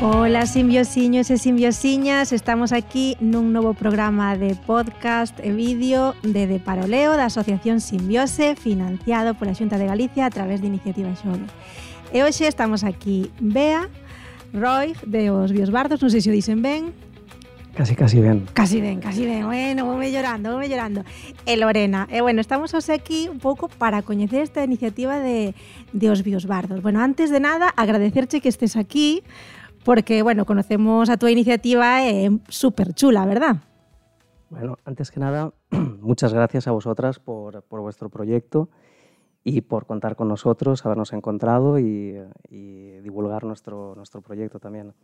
Ola simbiosiños e simbiosiñas, estamos aquí nun novo programa de podcast e vídeo de De Paroleo da Asociación Simbiose financiado pola Xunta de Galicia a través de Iniciativa Xove. E hoxe estamos aquí Bea, Roy, de Os Biosbardos, non sei se o dicen ben, Casi, casi ben. Casi ben, casi ben. Bueno, vou mellorando, vou mellorando. E Lorena, e bueno, estamos hoxe aquí un pouco para coñecer esta iniciativa de, de Os Biosbardos. Bueno, antes de nada, agradecerche que estés aquí, porque, bueno, conocemos a túa iniciativa eh, super chula, ¿verdad? Bueno, antes que nada, muchas gracias a vosotras por, por vuestro proyecto y por contar con nosotros, habernos encontrado y, y divulgar nuestro, nuestro proyecto también.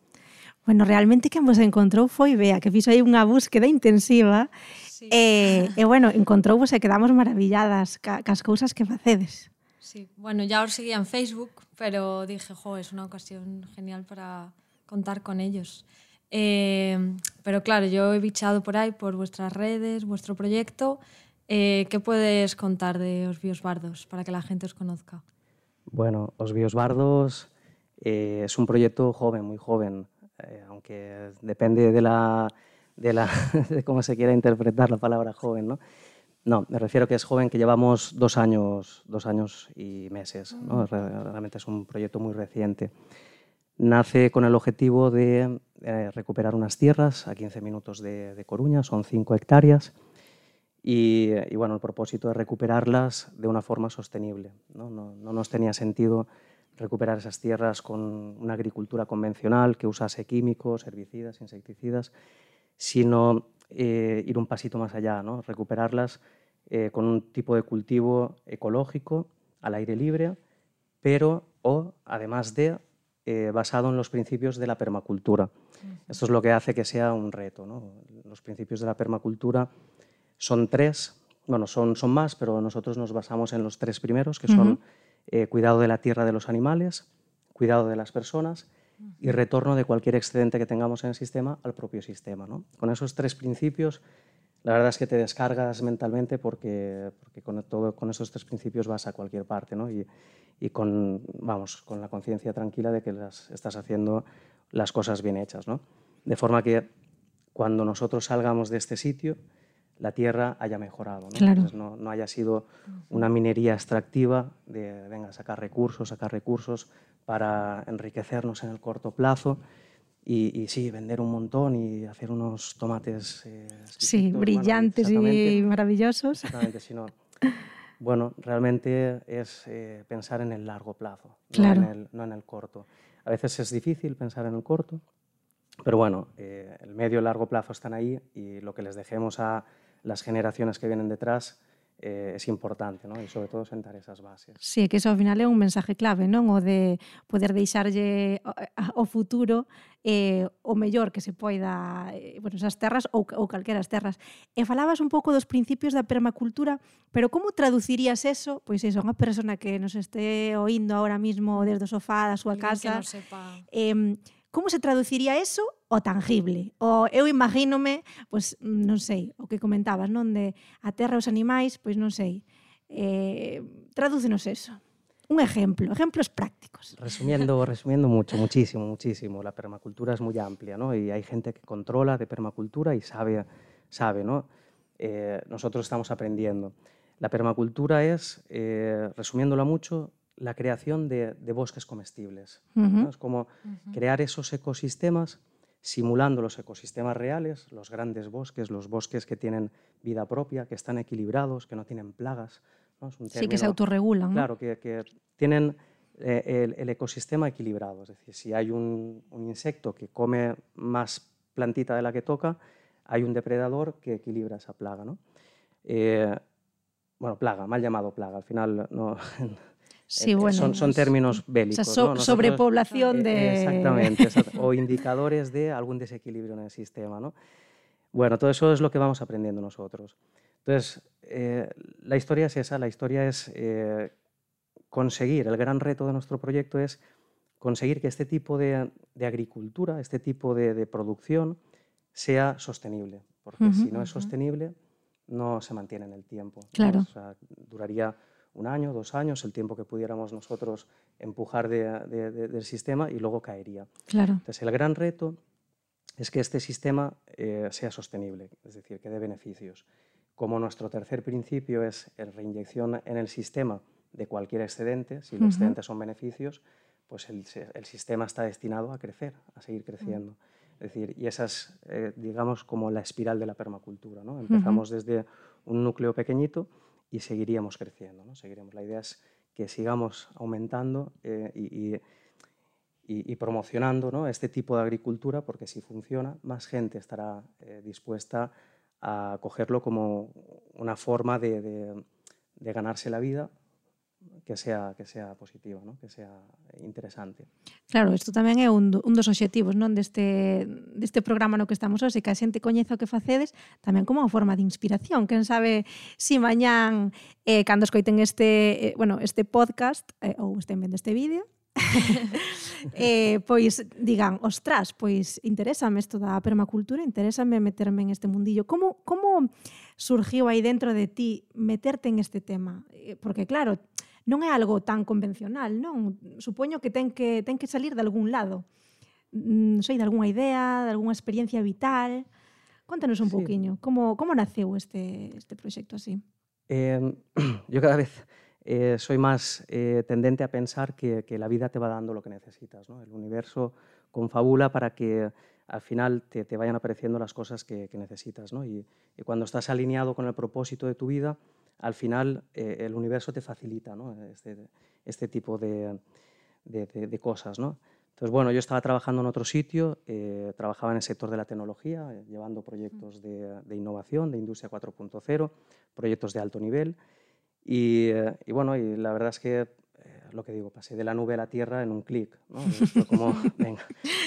Bueno, realmente quen vos encontrou foi Bea, que fixo aí unha búsqueda intensiva sí. e, e bueno, encontrouvos e quedamos maravilladas ca, cas cousas que facedes. Sí, bueno, ya os seguía en Facebook, pero dije, jo, es unha ocasión genial para contar con ellos. Eh, pero claro, yo he bichado por ahí, por vuestras redes, vuestro proyecto. Eh, ¿Qué puedes contar de Os Biosbardos para que la gente os conozca? Bueno, Os Biosbardos eh, es un proyecto joven, muy joven. Eh, aunque depende de, la, de, la, de cómo se quiera interpretar la palabra joven, ¿no? No, me refiero que es joven, que llevamos dos años, dos años y meses. ¿no? Realmente es un proyecto muy reciente. Nace con el objetivo de eh, recuperar unas tierras a 15 minutos de, de Coruña, son 5 hectáreas, y, y, bueno, el propósito es recuperarlas de una forma sostenible. ¿no? No, no nos tenía sentido recuperar esas tierras con una agricultura convencional que usase químicos, herbicidas, insecticidas, sino eh, ir un pasito más allá, ¿no? recuperarlas eh, con un tipo de cultivo ecológico, al aire libre, pero o además de eh, basado en los principios de la permacultura. Esto es lo que hace que sea un reto. ¿no? Los principios de la permacultura son tres, bueno, son, son más, pero nosotros nos basamos en los tres primeros, que son uh -huh eh, cuidado de la tierra de los animales, cuidado de las personas y retorno de cualquier excedente que tengamos en el sistema al propio sistema. ¿no? Con esos tres principios, la verdad es que te descargas mentalmente porque, porque con, todo, con esos tres principios vas a cualquier parte ¿no? y, y con, vamos, con la conciencia tranquila de que las, estás haciendo las cosas bien hechas. ¿no? De forma que cuando nosotros salgamos de este sitio, la tierra haya mejorado, ¿no? Claro. Entonces, no, no, haya sido una minería extractiva de, venga, sacar recursos, sacar recursos para enriquecernos en el corto plazo y, y sí, vender un montón y hacer unos tomates eh, sí, brillantes y maravillosos. Exactamente, sino, bueno, realmente es eh, pensar en el largo plazo, claro. no, en el, no en el corto. A veces es difícil pensar en el corto, pero bueno, eh, el medio y largo plazo están ahí y lo que les dejemos a las generaciones que vienen detrás eh, es importante, non? E sobre todo sentar esas bases. Sí, que eso ao final é un mensaje clave, non? O de poder deixarlle ao futuro eh, o mellor que se poida eh, bueno, esas terras ou, ou calqueras terras. E falabas un pouco dos principios da permacultura, pero como traducirías eso? Pois eso, unha persona que nos este oindo ahora mismo desde o sofá da súa casa. Que non sepa. Eh, como se traduciría eso o tangible. O eu imagínome, pois non sei, o que comentabas, non de a terra os animais, pois non sei. Eh, tradúcenos eso. Un ejemplo, ejemplos prácticos. Resumiendo, resumiendo mucho, muchísimo, muchísimo. La permacultura es muy amplia, ¿no? Y hay gente que controla de permacultura y sabe, sabe, ¿no? Eh, nosotros estamos aprendiendo. La permacultura es, eh, resumiéndola mucho, la creación de, de bosques comestibles. Uh -huh. ¿no? Es como crear esos ecosistemas simulando los ecosistemas reales, los grandes bosques, los bosques que tienen vida propia, que están equilibrados, que no tienen plagas. ¿no? Es un término, sí, que se autorregulan. ¿no? Claro, que, que tienen eh, el, el, ecosistema equilibrado. Es decir, si hay un, un, insecto que come más plantita de la que toca, hay un depredador que equilibra esa plaga. ¿no? Eh, bueno, plaga, mal llamado plaga. Al final no, Sí, eh, bueno, son, son, términos bélicos. O sea, so, ¿no? Nosotros, sobrepoblación de... Exactamente, o indicadores de algún desequilibrio en el sistema. ¿no? Bueno, todo eso es lo que vamos aprendiendo nosotros. Entonces, eh, la historia es esa, la historia es eh, conseguir, el gran reto de nuestro proyecto es conseguir que este tipo de, de agricultura, este tipo de, de producción, sea sostenible, porque si no es sostenible, no se mantiene en el tiempo. Claro. duraría un año, dos años, el tiempo que pudiéramos nosotros empujar del sistema y luego caería. Claro. Entonces, el gran reto es que este sistema eh, sea sostenible, es decir, que dé beneficios. Como nuestro tercer principio es la reinyección en el sistema de cualquier excedente, si los excedentes son beneficios, pues el, sistema está destinado a crecer, a seguir creciendo. Es decir, y esa es, eh, digamos, como la espiral de la permacultura. ¿no? Empezamos desde un núcleo pequeñito y seguiríamos creciendo. ¿no? Seguiremos. La idea es que sigamos aumentando eh, y, y, promocionando ¿no? este tipo de agricultura, porque si funciona, más gente estará eh, dispuesta a cogerlo como una forma de, de, de ganarse la vida que sea que sea positiva, ¿no? que sea interesante. Claro, isto tamén é un, un dos obxectivos non deste, deste programa no que estamos hoxe, que a xente coñeza o que facedes tamén como unha forma de inspiración. Quen sabe si mañán, eh, cando escoiten este, eh, bueno, este podcast eh, ou estén vendo este vídeo, eh, pois digan, ostras, pois interésame isto da permacultura, interésame meterme en este mundillo. Como, como surgiu aí dentro de ti meterte en este tema? Eh, porque claro, non é algo tan convencional, non? Supoño que ten que, ten que salir de algún lado. Non mm, sei, de algunha idea, de algunha experiencia vital. Contanos un sí. pouquiño, como, como naceu este, este proxecto así? Eh, yo cada vez eh, soy más eh, tendente a pensar que, que, la vida te va dando lo que necesitas. ¿no? El universo confabula para que al final te, te vayan apareciendo las cosas que, que necesitas. ¿no? Y, y, cuando estás alineado con el propósito de tu vida, al final eh, el universo te facilita ¿no? este, este, tipo de, de, de, cosas. ¿no? Entonces, bueno, yo estaba trabajando en otro sitio, eh, trabajaba en el sector de la tecnología, eh, llevando proyectos de, de, innovación, de industria 4.0, proyectos de alto nivel. Y, eh, y, bueno, y la verdad es que, lo que digo, pasé de la nube a la tierra en un clic, ¿no? como, venga,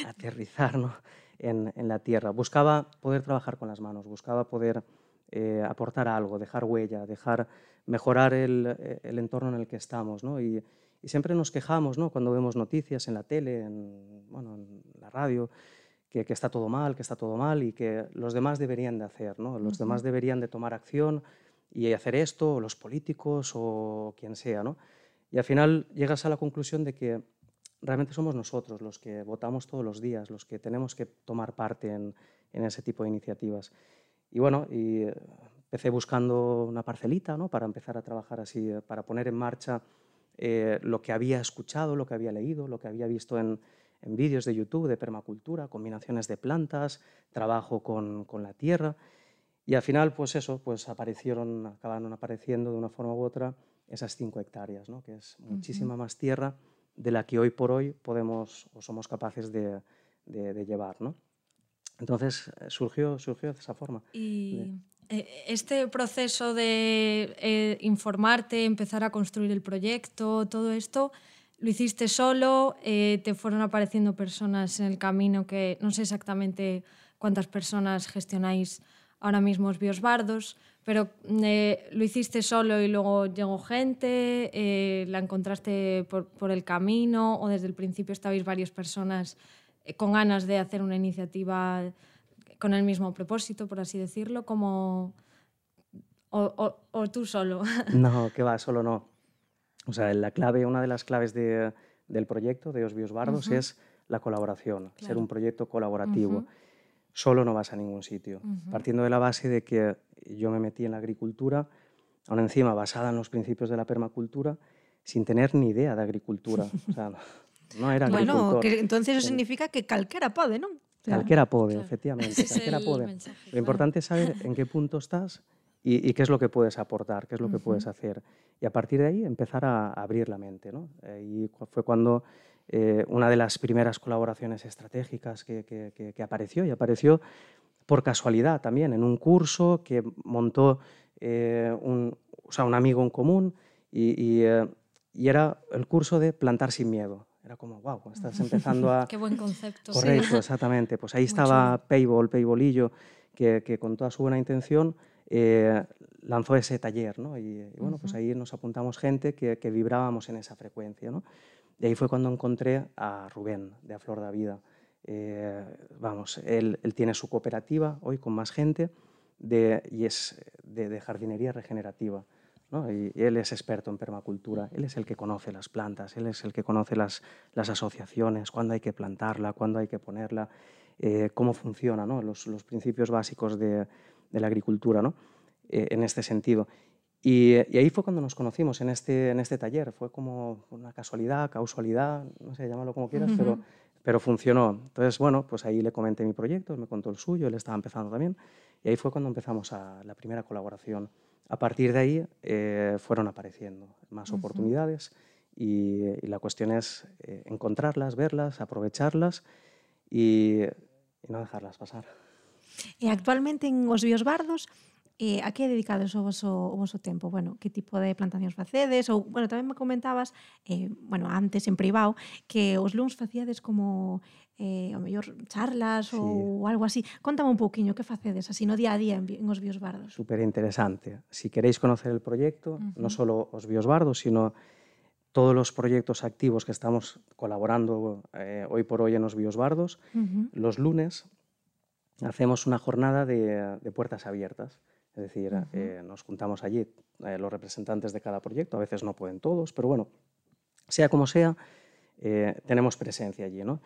aterrizar ¿no? en, en la tierra. Buscaba poder trabajar con las manos, buscaba poder eh, aportar algo, dejar huella, dejar mejorar el, eh, el, entorno en el que estamos. ¿no? Y, y, siempre nos quejamos ¿no? cuando vemos noticias en la tele, en, bueno, en la radio, que, que, está todo mal, que está todo mal y que los demás deberían de hacer, ¿no? los uh -huh. demás deberían de tomar acción y hacer esto, o los políticos o quien sea. ¿no? Y al final llegas a la conclusión de que realmente somos nosotros los que votamos todos los días, los que tenemos que tomar parte en, en ese tipo de iniciativas. Y bueno, y eh, empecé buscando una parcelita ¿no? para empezar a trabajar así, eh, para poner en marcha eh, lo que había escuchado, lo que había leído, lo que había visto en, en vídeos de YouTube de permacultura, combinaciones de plantas, trabajo con, con, la tierra. Y al final, pues eso, pues aparecieron, acabaron apareciendo de una forma u otra esas cinco hectáreas, ¿no? que es muchísima uh -huh. más tierra de la que hoy por hoy podemos o somos capaces de, de, de llevar. ¿no? Entonces eh, surgió, surgió de esa forma. Y eh, este proceso de eh, informarte, empezar a construir el proyecto, todo esto, ¿lo hiciste solo? ¿Te fueron apareciendo personas en el camino que no sé exactamente cuántas personas gestionáis ahora mismo os biosbardos, pero lo hiciste solo y luego llegó gente, la encontraste por, por el camino o desde el principio estabais varias personas con ganas de hacer una iniciativa con el mismo propósito, por así decirlo, como... O, o, o tú solo. No, que va, solo no. O sea, la clave, una de las claves de, del proyecto de Os Biosbardos uh -huh. es la colaboración, claro. ser un proyecto colaborativo. Uh -huh. Solo no vas a ningún sitio. Uh -huh. Partiendo de la base de que yo me metí en la agricultura, aún encima basada en los principios de la permacultura, sin tener ni idea de agricultura. O sea, no era agricultor. Bueno, que entonces eso significa que calquera pode, non? Calquera pode, claro. efectivamente, calquera pode. Mensaje, claro. Lo importante es saber en qué punto estás y, y, qué es lo que puedes aportar, qué es lo que uh -huh. puedes hacer. Y a partir de ahí empezar a, a abrir la mente. ¿no? Eh, y fue cuando eh, una de las primeras colaboraciones estratégicas que, que, que, que, apareció, y apareció por casualidad también, en un curso que montó eh, un, o sea, un amigo en común y, y, eh, y era el curso de plantar sin miedo. Era como, wow, estás empezando a... Qué buen concepto. Correcto, sí. exactamente. Pues ahí estaba Payball, Paybolillo, que, que, con toda su buena intención eh, lanzó ese taller, ¿no? Y, y bueno, uh -huh. pues ahí nos apuntamos gente que, que, vibrábamos en esa frecuencia, ¿no? Y ahí fue cuando encontré a Rubén, de A Flor da Vida, Eh, vamos, él, él, tiene su cooperativa hoy con más gente de, y es de, de jardinería regenerativa. ¿No? Y, él es experto en permacultura, él es el que conoce las plantas, él es el que conoce las, las asociaciones, cuándo hay que plantarla, cuándo hay que ponerla, eh, cómo funciona, ¿no? los, los, principios básicos de, de la agricultura ¿no? eh, en este sentido. Y, y, ahí fue cuando nos conocimos en este, en este taller, fue como una casualidad, causalidad, no sé, llámalo como quieras, uh -huh. pero pero funcionó. Entonces, bueno, pues ahí le comenté mi proyecto, él me contó el suyo, él estaba empezando también, y ahí fue cuando empezamos a la primera colaboración. A partir de ahí eh, fueron apareciendo más uh -huh. oportunidades y, y, la cuestión es eh, encontrarlas, verlas, aprovecharlas y, y, no dejarlas pasar. E actualmente en Os Biosbardos Eh, a que dedicades o voso, o voso tempo? Bueno, que tipo de plantacións facedes? Ou, bueno, tamén me comentabas, eh, bueno, antes en privado, que os luns facíades como eh, o mellor charlas sí. ou algo así. Contame un pouquiño que facedes así no día a día en, en os Biosbardos. Super interesante. Si queréis conocer el proyecto, uh -huh. no solo os Biosbardos, sino todos los proyectos activos que estamos colaborando eh, hoy por hoy en los Biosbardos, uh -huh. los lunes hacemos una jornada de, de puertas abiertas. Es decir, uh -huh. eh, nos juntamos allí eh, los representantes de cada proyecto, a veces no pueden todos, pero bueno, sea como sea, eh, tenemos presencia allí. ¿no?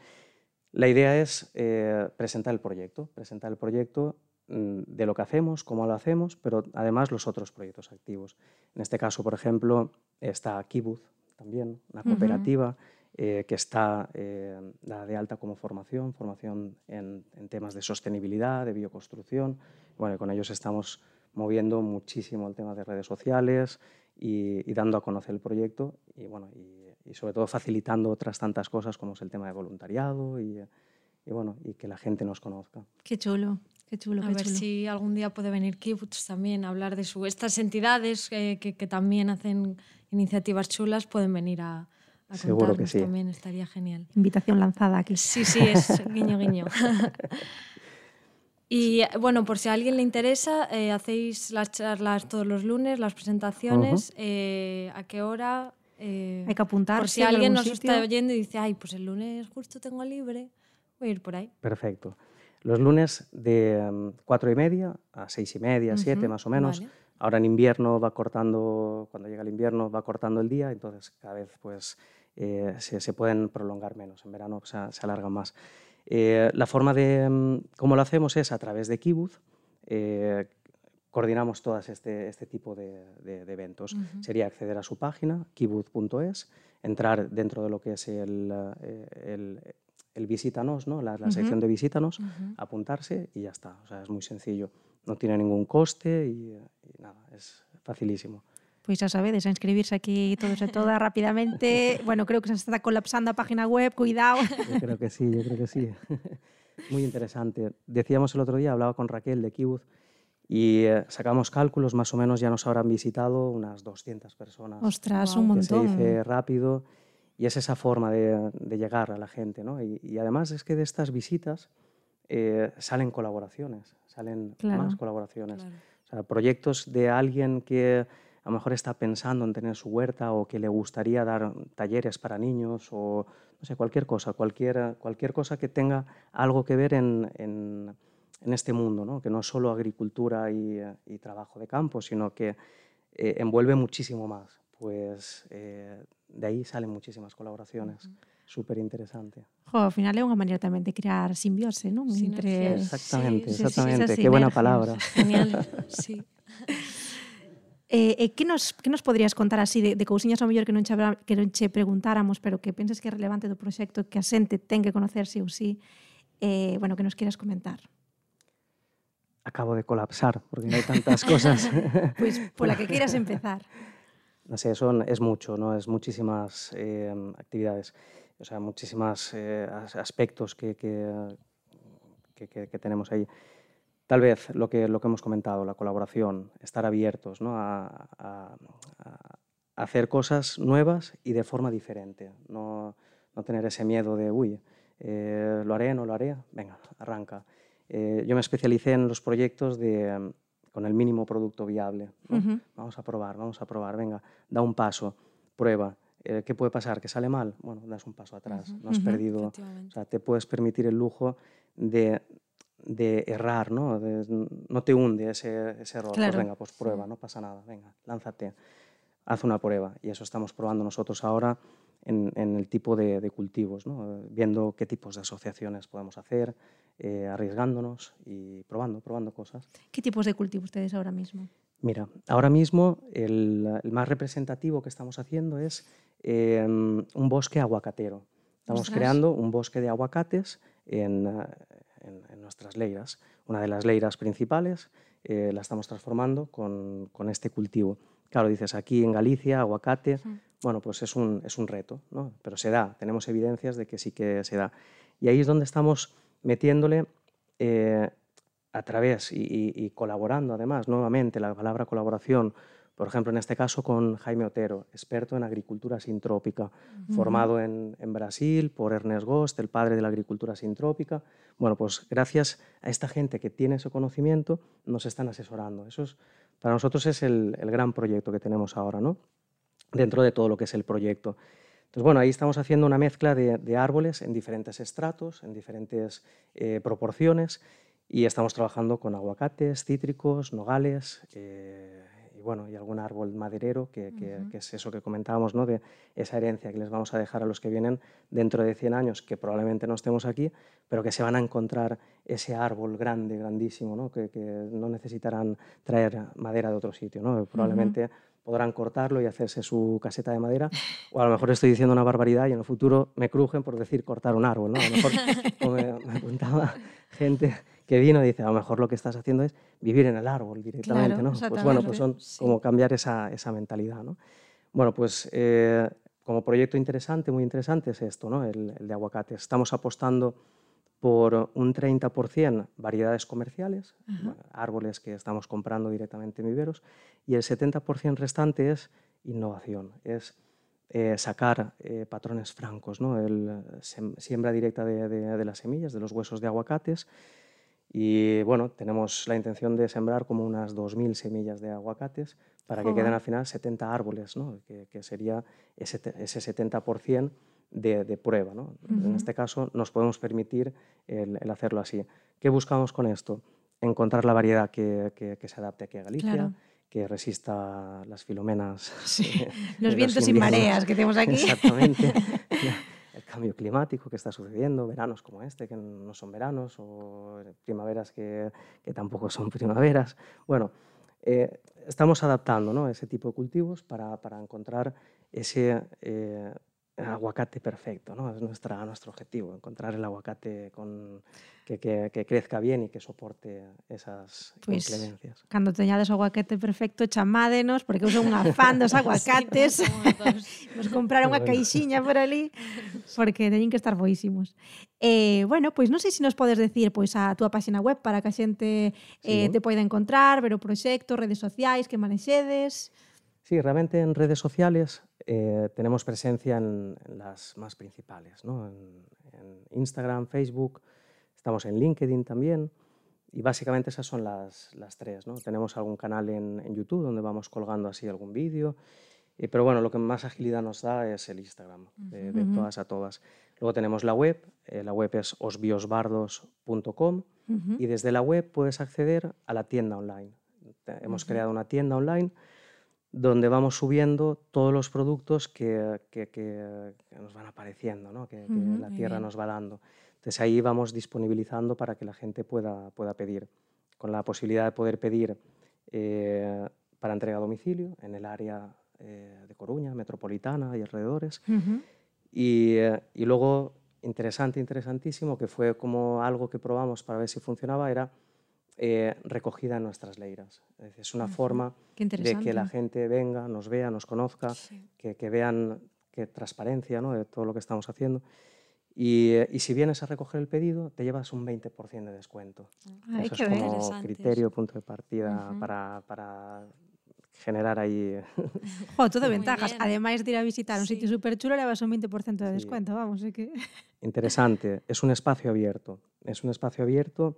La idea es eh, presentar el proyecto, presentar el proyecto mm, de lo que hacemos, cómo lo hacemos, pero además los otros proyectos activos. En este caso, por ejemplo, está Kibuz, también, una cooperativa uh -huh. que está dada de alta como formación, formación en, en temas de sostenibilidad, de bioconstrucción. Bueno, con ellos estamos moviendo muchísimo el tema de redes sociales y, y dando a conocer el proyecto y, bueno, y, y, sobre todo facilitando otras tantas cosas como es el tema de voluntariado y, y bueno, y que la gente nos conozca. Qué chulo. Qué chulo, a qué ver chulo. si algún día puede venir Kibbutz también a hablar de su, estas entidades eh, que, que, también hacen iniciativas chulas pueden venir a, a Seguro que sí. también estaría genial. Invitación lanzada aquí. Sí, sí, es guiño, guiño. Y bueno, por si a alguien le interesa, eh, hacéis las charlas todos los lunes, las presentaciones. Uh -huh. eh, ¿A qué hora? Eh, Hay que apuntar. Por si alguien nos sitio. está oyendo y dice, ay, pues el lunes justo tengo libre, voy a ir por ahí. Perfecto. Los lunes de um, cuatro y media a seis y media, uh -huh. siete más o menos. Vale. Ahora en invierno va cortando, cuando llega el invierno va cortando el día, entonces cada vez pues eh, se, se, pueden prolongar menos. En verano se, se alargan más. Eh, la forma de mm, cómo lo hacemos es a través de Kibuz. Eh, coordinamos todas este, este tipo de, de, de eventos. Uh -huh. Sería acceder a su página, kibuz.es, entrar dentro de lo que es el, eh, el, el visítanos, ¿no? la, la uh -huh. sección de visítanos, uh -huh. apuntarse y ya está. O sea, es muy sencillo. No tiene ningún coste y, y nada, es facilísimo. Pois xa sabedes, a inscribirse aquí todos e todas rapidamente. Bueno, creo que se está colapsando a página web, cuidado. Yo creo que sí, yo creo que sí. Muy interesante. Decíamos el otro día, hablaba con Raquel de Kibuz, y eh, sacamos cálculos, más o menos ya nos habrán visitado unas 200 personas. Ostras, wow. un montón. Que se dice rápido, y es esa forma de, de llegar a la gente, ¿no? Y, y, además es que de estas visitas eh, salen colaboraciones, salen claro. más colaboraciones. Claro. O sea, proyectos de alguien que a lo mejor está pensando en tener su huerta o que le gustaría dar talleres para niños o no sé, cualquier cosa, cualquier, cualquier cosa que tenga algo que ver en, en, en este mundo, ¿no? que no es solo agricultura y, y trabajo de campo, sino que eh, envuelve muchísimo más. Pues eh, de aí salen muchísimas colaboraciones. Uh -huh. Súper interesante. Ao final é unha maneira tamén de crear simbiose, non? Entre... Exactamente, sí, exactamente. Sí, sí, Qué buena palabra. Genial, sí. Eh, eh, que, nos, que nos podrías contar así de, de cousiñas ao mellor que non, che, que non che preguntáramos, pero que penses que é relevante do proxecto, que a xente ten que conocer sí ou sí, eh, bueno, que nos quieras comentar? Acabo de colapsar, porque hai tantas cosas. pois, pues, pola que quieras empezar. No sé, son, es mucho, ¿no? Es muchísimas eh, actividades, o sea, muchísimos eh, aspectos que, que, que, que tenemos ahí. Tal vez lo que, lo que hemos comentado, la colaboración, estar abiertos ¿no? a, a, a, hacer cosas nuevas y de forma diferente. No, no tener ese miedo de, uy, eh, ¿lo haré, no lo haré? Venga, arranca. Eh, yo me especialicé en los proyectos de, con el mínimo producto viable. ¿no? Uh -huh. Vamos a probar, vamos a probar, venga, da un paso, prueba. eh, ¿qué puede pasar? ¿Que sale mal? Bueno, das un paso atrás, no has perdido, o sea, te puedes permitir el lujo de, de errar, ¿no? De- no te hunde ese, ese error. Claro. Pues venga, pues prueba, no pasa nada, venga, lánzate, haz una prueba. Y eso estamos probando nosotros ahora en, en el tipo de, de cultivos, ¿no? Viendo qué tipos de asociaciones podemos hacer, eh, arriesgándonos y probando, probando cosas. ¿Qué tipos de cultivo ustedes ahora mismo? Mira, ahora mismo el, el más representativo que estamos haciendo es eh, un bosque aguacatero. Estamos Ostras. creando un bosque de aguacates en, en- en nuestras leiras. Una de las leiras principales eh, la estamos transformando con, con este cultivo. Claro, dices, aquí en Galicia, aguacate, bueno, pues es un, es un reto, ¿no? pero se da, tenemos evidencias de que sí que se da. Y ahí es donde estamos metiéndole eh, a través y, y- y colaborando además, nuevamente, la palabra colaboración, por ejemplo, en este caso con Jaime Otero, experto en agricultura sintrópica, formado en, en Brasil por Ernest Gost, el padre de la agricultura sintrópica. Bueno, pues gracias a esta gente que tiene ese conocimiento, nos están asesorando. Eso es, para nosotros es el, el gran proyecto que tenemos ahora, ¿no? dentro de todo lo que es el proyecto. Entonces, bueno, ahí estamos haciendo una mezcla de, de árboles en diferentes estratos, en diferentes eh, proporciones, y estamos trabajando con aguacates, cítricos, nogales, eh, y bueno, y algún árbol maderero, que, que- que es eso que comentábamos, ¿no? de esa herencia que les vamos a dejar a los que vienen dentro de 100 años, que probablemente no estemos aquí, pero que se van a encontrar ese árbol grande, grandísimo, ¿no? Que, que no necesitarán traer madera de otro sitio, ¿no? Probablemente podrán cortarlo y hacerse su caseta de madera, o a lo mejor estoy diciendo una barbaridad y en el futuro me crujen por decir cortar un árbol, ¿no? A lo mejor, como me, me apuntaba gente que vino y dice, a lo mejor lo que estás haciendo es vivir en el árbol directamente, Claro, ¿no? Pues bueno, pues son sí. como cambiar esa, esa mentalidad, ¿no? Bueno, pues eh, como proyecto interesante, muy interesante es esto, ¿no? El, el de aguacates. Estamos apostando por un 30% variedades comerciales, árboles que estamos comprando directamente en viveros, y el 70% restante es innovación, es eh, sacar eh, patrones francos, ¿no? el sem- siembra directa de, de- de las semillas, de los huesos de aguacates, y bueno, tenemos la intención de sembrar como unas 2.000 semillas de aguacates para que queden al final 70 árboles, ¿no? que, que sería ese, ese 70% de, de prueba. ¿no? En este caso nos podemos permitir el, el hacerlo así. ¿Qué buscamos con esto? Encontrar la variedad que, que- que se adapte aquí a Galicia, Claro. que resista las filomenas. Sí, Los vientos y inviernos. mareas que tenemos aquí. Exactamente. El cambio climático que está sucediendo, veranos como este, que no son veranos, o primaveras que, tampoco son primaveras. Bueno, eh, estamos adaptando ese tipo de cultivos para, para encontrar ese eh, aguacate perfecto, ¿no? Es nuestra, nuestro objetivo, encontrar el aguacate con, que, que, que crezca bien y que soporte esas pues, inclemencias. Cando teñades o aguacate perfecto, chamádenos, porque eu son unha fan dos aguacates. Nos compraron unha bueno. caixiña por ali, porque teñen que estar boísimos. Eh, bueno, pois pues, non sei se si nos podes decir pois pues, a túa páxina web para que a xente eh, sí. te poida encontrar, ver o proxecto, redes sociais, que manexedes... Sí, realmente en redes sociales eh, tenemos presencia en, en las más principales, ¿no? en, en Instagram, Facebook, estamos en LinkedIn también y básicamente esas son las, las tres. ¿no? Tenemos algún canal en, en YouTube donde vamos colgando así algún vídeo, eh, pero bueno, lo que más agilidad nos da es el Instagram, de, de todas a todas. Luego tenemos la web, eh, la web es osbiosbardos.com y desde la web puedes acceder a la tienda online. Hemos creado una tienda online donde vamos subiendo todos los productos que, que- que- que nos van apareciendo, ¿no? que, la tierra nos va dando. Entonces ahí vamos disponibilizando para que la gente pueda, pueda pedir, con la posibilidad de poder pedir eh, para entrega a domicilio en el área eh, de Coruña, metropolitana y alrededores. Y, eh, y luego, interesante, interesantísimo, que fue como algo que probamos para ver si funcionaba, era eh, recogida en nuestras leiras. Es, es una forma de que la gente venga, nos vea, nos conozca, Sí. que, que vean que transparencia ¿no? de todo lo que estamos haciendo. Y, y si vienes a recoger el pedido, te llevas un 20% de descuento. Ay, Eso es como criterio, punto de partida para, para generar ahí... Jo, todo Muy ventajas. bien. Ademais de ir a visitar un Sí. sitio super chulo, levas un 20% de Sí. descuento, vamos, é que... interesante. Es un espacio abierto. Es un espacio abierto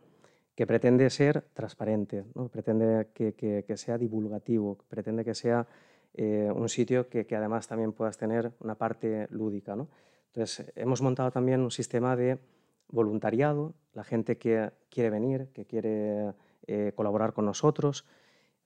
que pretende ser transparente, ¿no? pretende que, que- que sea divulgativo, pretende que sea eh, un sitio que, que, además también puedas tener una parte lúdica. ¿no? Entonces, hemos montado también un sistema de voluntariado, la gente que quiere venir, que quiere eh, colaborar con nosotros.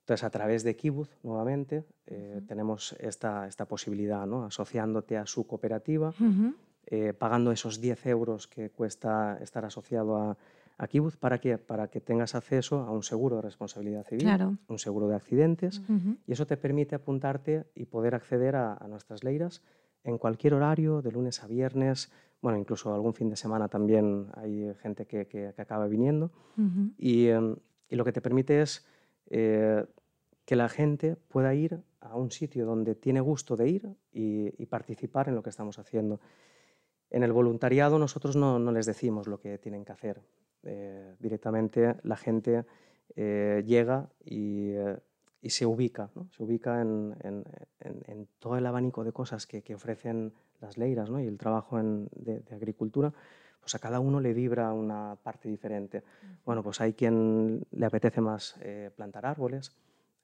Entonces, a través de Kibuz, nuevamente, eh, uh -huh. tenemos esta, esta posibilidad, ¿no? asociándote a su cooperativa, uh -huh. pagando esos 10 euros que cuesta estar asociado a, a Kibuz, ¿para qué? Para que tengas acceso a un seguro de responsabilidad civil, claro. un seguro de accidentes, uh -huh. y eso te permite apuntarte y poder acceder a, a nuestras leiras en cualquier horario, de lunes a viernes, bueno, incluso algún fin de semana también hay gente que, que, que acaba viniendo. Uh -huh. y, um, y, lo que te permite es eh, que la gente pueda ir a un sitio donde tiene gusto de ir y, y participar en lo que estamos haciendo. En el voluntariado nosotros no, no les decimos lo que tienen que hacer. Eh, directamente la gente eh, llega y, eh, y, se ubica, ¿no? se ubica en, en, en, en, todo el abanico de cosas que, que ofrecen las leiras ¿no? y el trabajo de, de, agricultura, pues a cada uno le vibra una parte diferente. Bueno, pues hay quien le apetece más plantar árboles,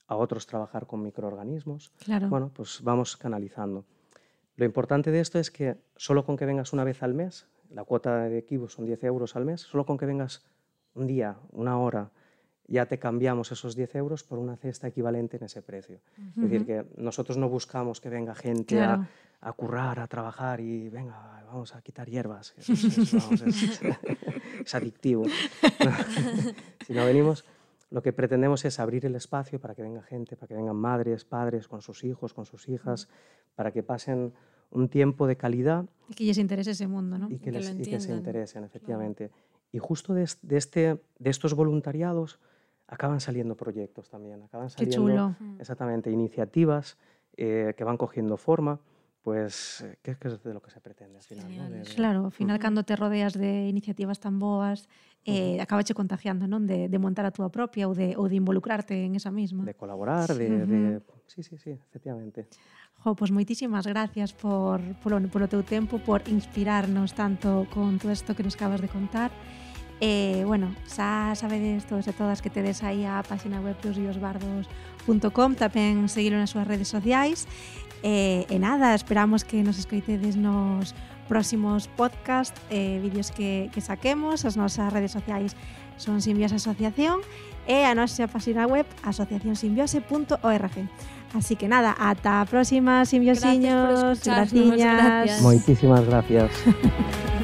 a otros trabajar con microorganismos. Claro. Bueno, pues vamos canalizando. Lo importante de esto es que solo con que vengas una vez al mes, la cuota de equipo son 10 euros al mes, solo con que vengas un día, una hora, ya te cambiamos esos 10 euros por una cesta equivalente en ese precio. Uh -huh. Es decir, que nosotros no buscamos que venga gente claro. a, a, currar, a trabajar y venga, vamos a quitar hierbas. Eso, eso, vamos, es, es, adictivo. si no venimos, lo que pretendemos es abrir el espacio para que venga gente, para que vengan madres, padres con sus hijos, con sus hijas, para que pasen un tiempo de calidad. Y que les interese ese mundo, ¿no? Y que, les, y que se interesen, efectivamente. Claro. Y justo de, de, este, de estos voluntariados acaban saliendo proyectos también, acaban saliendo Qué chulo. exactamente iniciativas eh, que van cogiendo forma pues, que, que es de lo que se pretende al final. ¿no? De, de... Claro, ao final, uh -huh. cando te rodeas de iniciativas tan boas, eh, uh -huh. acabache contagiando, non? De, de montar a túa propia ou de, ou de involucrarte en esa misma. De colaborar, de... Uh -huh. de... Sí, sí, sí, efectivamente. Jo, pois moitísimas gracias por, polo, polo teu tempo, por inspirarnos tanto con todo isto que nos acabas de contar. E, eh, bueno, xa sabedes todos e todas que tedes aí a página web dosriosbardos.com, tamén seguilo nas súas redes sociais. E, eh, e nada, esperamos que nos escoitedes nos próximos podcast, eh, vídeos que, que saquemos, as nosas redes sociais son Simbiose Asociación e a nosa página web asociacionsimbiose.org. Así que nada, ata a próxima, simbiosiños. Gracias por escucharnos. Gracias. Moitísimas gracias.